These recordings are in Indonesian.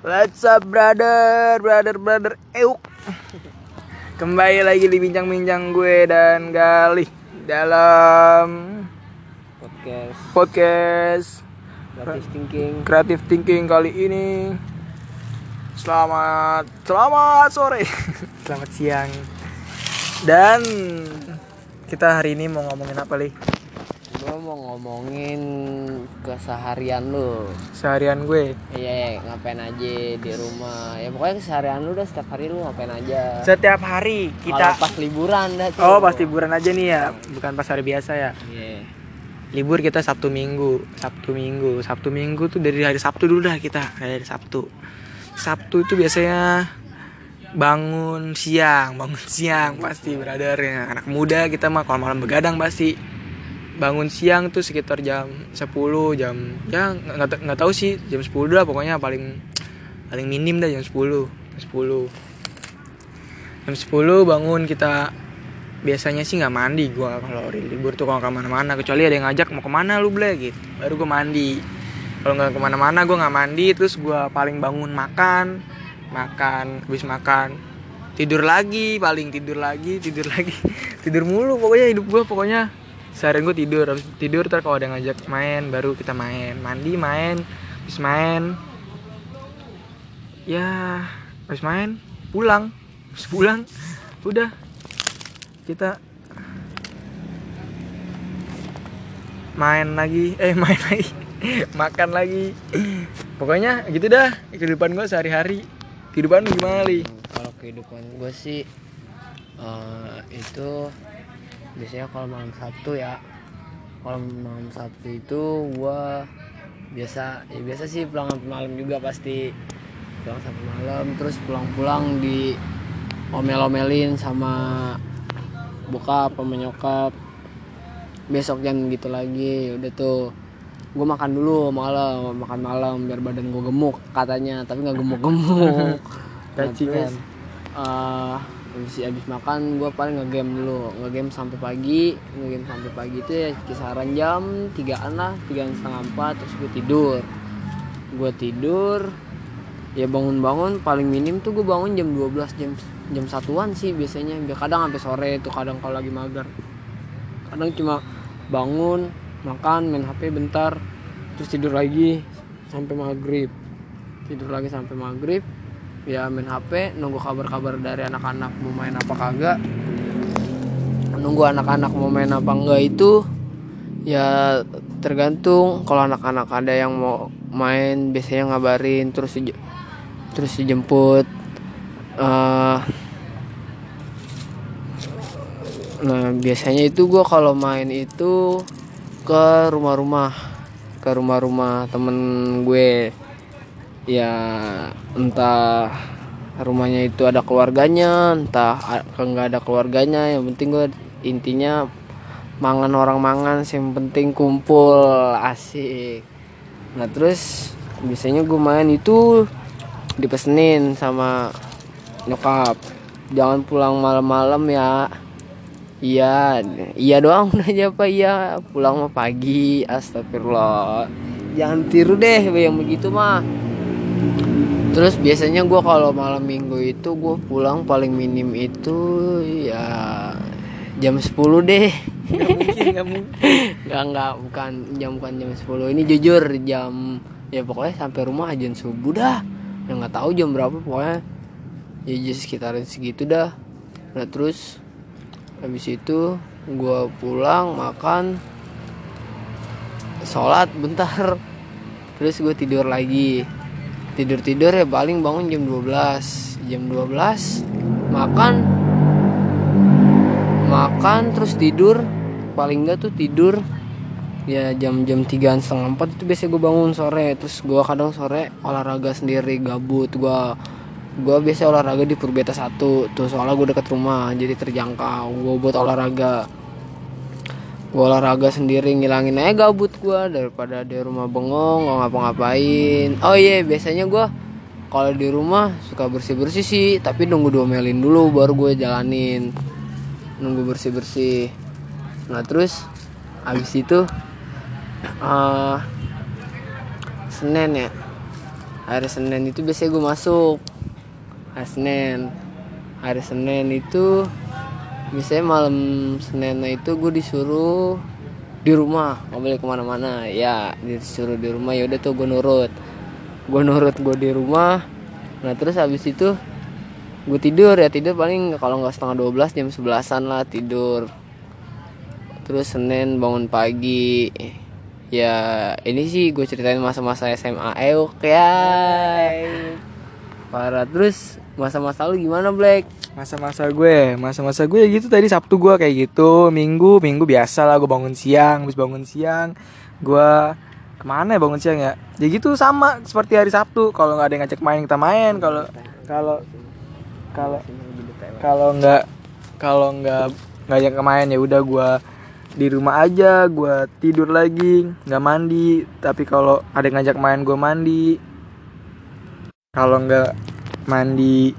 What's up brother, brother, brother, euk. Kembali lagi di bincang-bincang gue dan Galih Dalam podcast. Podcast gratis thinking. Creative Thinking kali ini. Selamat, selamat sore. Selamat siang. Dan kita hari ini mau ngomongin apa Li? Gue mau ngomongin keseharian lu. Seharian gue? Iya ngapain aja di rumah. Ya pokoknya keseharian lu udah setiap hari lu ngapain aja. Setiap hari kita kita pas liburan dah tuh. Oh pas liburan aja nih ya. Bukan pas hari biasa ya. Iya. Libur kita Sabtu Minggu. Sabtu Minggu. Sabtu Minggu tuh dari hari Sabtu dulu dah kita. Dari hari Sabtu. Sabtu itu biasanya bangun siang. Bangun siang pasti brother ya anak muda kita mah kalau malam begadang pasti bangun siang tuh sekitar jam 10 jam ya nggak nggak- tahu sih jam 10 lah pokoknya paling paling minim dah jam 10 jam 10 jam 10 bangun kita biasanya sih nggak mandi gua kalau libur tuh kalau ke mana-mana kecuali ada yang ngajak mau ke mana lu ble? gitu. Baru gua mandi. Kalau nggak ke mana-mana gua nggak mandi terus gua paling bangun makan makan habis makan tidur lagi paling tidur lagi tidur lagi tidur mulu pokoknya hidup gua pokoknya seharian gua tidur habis tidur terus kalau ada yang ngajak main baru kita main. Mandi main habis main ya habis main pulang. Habis pulang udah. Kita main lagi eh main lagi makan lagi. Pokoknya gitu dah kehidupan gue sehari-hari. Kehidupan gimana li? Kalau kehidupan gue sih eh, itu biasanya kalau malam Sabtu ya. Kalau malam Sabtu itu gue biasa ya biasa sih pulang malam juga pasti. Pulang sampai malam terus pulang-pulang di omel-omelin sama bokap sama nyokap. Besok jangan gitu lagi udah tuh. Gue makan dulu malam makan malam biar badan gue gemuk katanya. Tapi nggak gemuk-gemuk. Nah, Cacingan. terus, eh, habis habis makan gue paling ngegame dulu. Ngegame sampai pagi. Ngegame sampai pagi itu ya kisaran jam tigaan lah. Tigaan setengah empat terus gue tidur. Gue tidur. Ya bangun-bangun paling minim tuh gue bangun jam 12 jam jam satuan sih biasanya. Kadang sampai sore tuh kadang kalau lagi mager. Kadang cuma bangun makan main hp bentar terus tidur lagi sampai maghrib. Tidur lagi sampai maghrib ya main hp nunggu kabar-kabar dari anak-anak mau main apa kagak. Nunggu anak-anak mau main apa enggak itu ya tergantung. Kalau anak-anak ada yang mau main biasanya ngabarin terus dij- terus dijemput. Eh nah biasanya itu gua kalau main itu ke rumah-rumah ke rumah-rumah temen gue ya entah rumahnya itu ada keluarganya entah a- ke nggak ada keluarganya yang penting gue intinya mangan orang mangan yang penting kumpul asik. Nah terus biasanya gue main itu dipesenin sama nyokap. Jangan pulang malam-malam ya. Iya iya doang aja apa iya pulang mah pagi astagfirullah. Jangan tiru deh yang begitu mah terus biasanya gue kalau malam minggu itu gue pulang paling minim itu ya jam 10 deh. Nggak mungkin nggak mungkin. Nggak nggak bukan jam bukan jam 10 ini jujur jam ya pokoknya sampai rumah aja subuh dah. Ya nggak tahu jam berapa pokoknya ya just sekitaran segitu dah. Nah terus habis itu gua pulang makan sholat bentar. Terus gue tidur lagi tidur tidur ya paling bangun jam 12 jam 12 makan. Makan terus tidur. Paling enggak tuh tidur. Ya jam-jam tigaan setengah empat itu biasa gue bangun sore. Terus gue kadang sore olahraga sendiri gabut. Gue gue biasa olahraga di Purbeta satu. Tuh soalnya gue deket rumah jadi terjangkau. Gue buat olahraga gue olahraga sendiri ngilangin aja gabut gue daripada di rumah bengong nggak ngapa-ngapain. Oh iya biasanya gue kalau di rumah suka bersih bersih sih tapi nunggu diomelin dulu baru gue jalanin. Nunggu bersih bersih nah terus habis itu eh Senin ya. Hari Senin itu biasanya gue masuk. Hari Senin. Hari Senin itu biasanya malam Senin itu gue disuruh di rumah nggak boleh ke mana-mana. Ya disuruh di rumah ya udah tuh gue nurut. Gue nurut gue di rumah. Nah terus habis itu gue tidur ya tidur paling kalau nggak setengah 12 jam 11an lah tidur. Terus Senin bangun pagi. Ya ini sih gue ceritain masa-masa SMA euk ya parah. Terus masa-masa lu gimana Black? Masa-masa gue masa-masa gue gitu. Tadi sabtu gue kayak gitu. Minggu minggu biasa lah gue bangun siang. Habis bangun siang gue ke mana ya bangun siang ya? Ya gitu sama seperti hari sabtu. Kalau nggak ada yang ngajak main kita main. Kalau kalau kalau kalau nggak kalau nggak ngajak main ya udah gue di rumah aja. Gue tidur lagi nggak mandi. Tapi kalau ada yang ngajak main gue mandi. Kalau nggak mandi.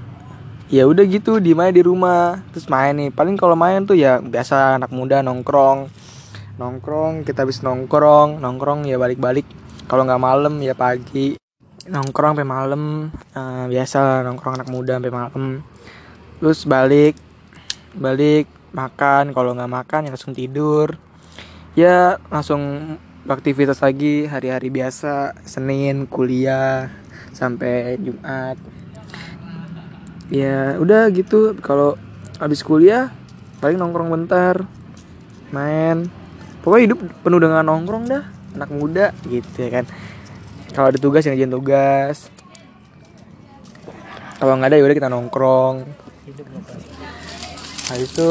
Ya udah gitu di main di rumah. Terus main nih. Paling kalau main tuh ya biasa anak muda nongkrong. Nongkrong kita habis nongkrong. Nongkrong ya balik-balik. Kalau nggak malam ya pagi. Nongkrong sampai malam. Eh, biasa nongkrong anak muda sampai malam. Terus balik. Balik makan. Kalau nggak makan ya langsung tidur. Ya langsung aktivitas lagi hari-hari biasa. Senin kuliah sampai Jumat ya udah gitu. Kalau habis kuliah paling nongkrong bentar main. Pokoknya hidup penuh dengan nongkrong dah anak muda gitu ya kan. Kalau ada tugas yang tugas. Kalau nggak ada ya udah kita nongkrong. Habis itu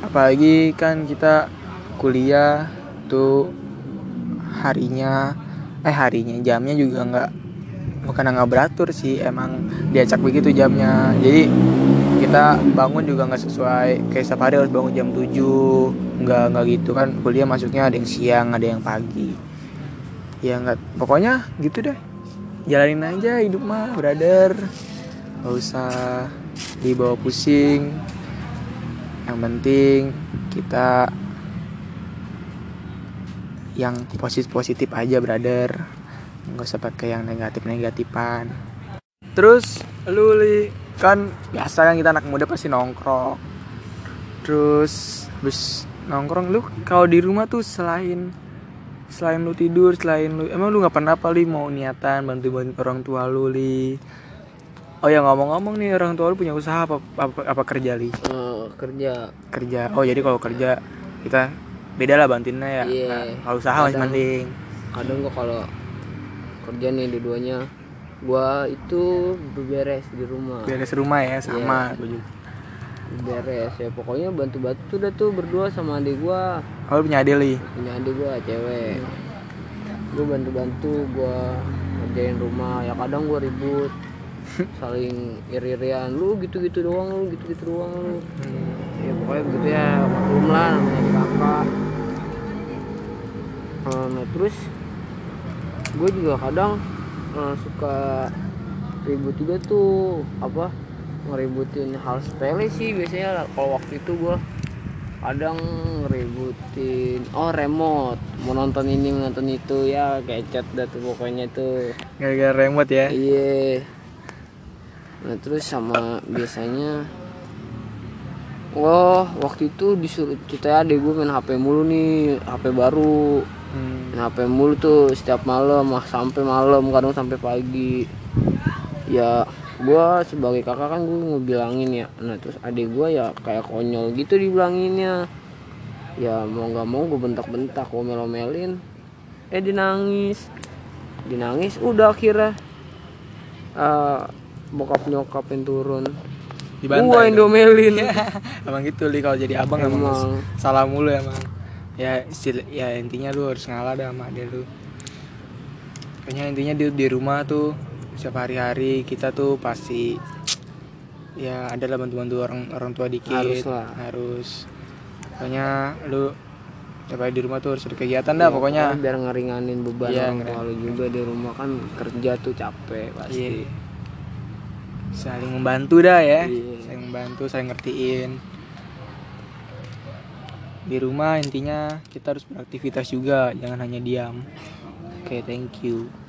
apalagi kan kita kuliah tuh harinya eh harinya jamnya juga nggak bukan nggak beratur sih emang diacak begitu jamnya. Jadi kita bangun juga nggak sesuai kayak setiap hari harus bangun jam 7 nggak nggak gitu kan. Kuliah masuknya ada yang siang ada yang pagi. Ya nggak pokoknya gitu deh. Jalanin aja hidup mah brother. Gak usah dibawa pusing. Yang penting kita yang positif positif aja brother. Nggak usah pakai yang negatif negatifan terus lu li kan biasa kan kita anak muda pasti nongkrong. Terus habis nongkrong lu kalau di rumah tuh selain selain lu tidur selain lu emang lu nggak pernah apa li mau niatan bantu bantu orang tua lu li? Oh ya ngomong-ngomong nih orang tua lu punya usaha apa apa, apa kerja li? Eh, kerja. Kerja. Oh jadi kalau kerja kita beda lah bantuinnya ya. Iya. Nah, kalau usaha masih mending kadang gua kalau kerja nih dua-duanya gua itu beberes di rumah. Beres rumah ya sama gua juga. Beres ya pokoknya bantu-bantu dah tuh berdua sama adik gua. Oh punya adil li punya adik gua cewek. Gua bantu-bantu gua ngerjain rumah. Ya kadang gua ribut saling iri-irian lu gitu-gitu doang lu gitu-gitu doang lu. Ya pokoknya begitu ya maklum lah namanya kakak Eh, nah terus gue juga kadang eh, suka ribut juga tuh apa ngeributin hal sepele sih biasanya kalau waktu itu gue kadang ngeributin oh remote mau nonton ini mau nonton itu ya kayak chat dah tuh pokoknya tuh. Gara-gara remote ya? Iya. Nah terus sama biasanya Wah waktu itu disuruh cerita adek gue main HP mulu nih HP baru. Hmm. main HP mulu tuh setiap malam mah sampai malam kadang sampai pagi. Ya gua sebagai kakak kan gue ngebilangin ya. Nah terus adik gua ya kayak konyol gitu dibilanginnya. Ya mau nggak mau gue bentak-bentak gue melomelin eh dinangis dinangis udah akhirnya eh bokap nyokap yang turun. Dibantai gua yang domelin. Emang gitu li. Kalau jadi abang emang, Emang. salah mulu emang. Ya istil- ya intinya lu harus ngalah dah sama dia lu kayaknya intinya di di rumah tuh setiap hari-hari kita tuh pasti ya adalah bantu-bantu orang orang tua dikit. Harus lah. harus. Pokoknya lu hari di rumah tuh harus ada kegiatan dah pokoknya. biar ngeringanin beban Iya, orang tua lu juga di rumah. Kan kerja tuh capek pasti. Iya. Saling membantu dah ya. Iya. saling membantu saling ngertiin. Di rumah intinya kita harus beraktivitas juga jangan hanya diam. Oke thank you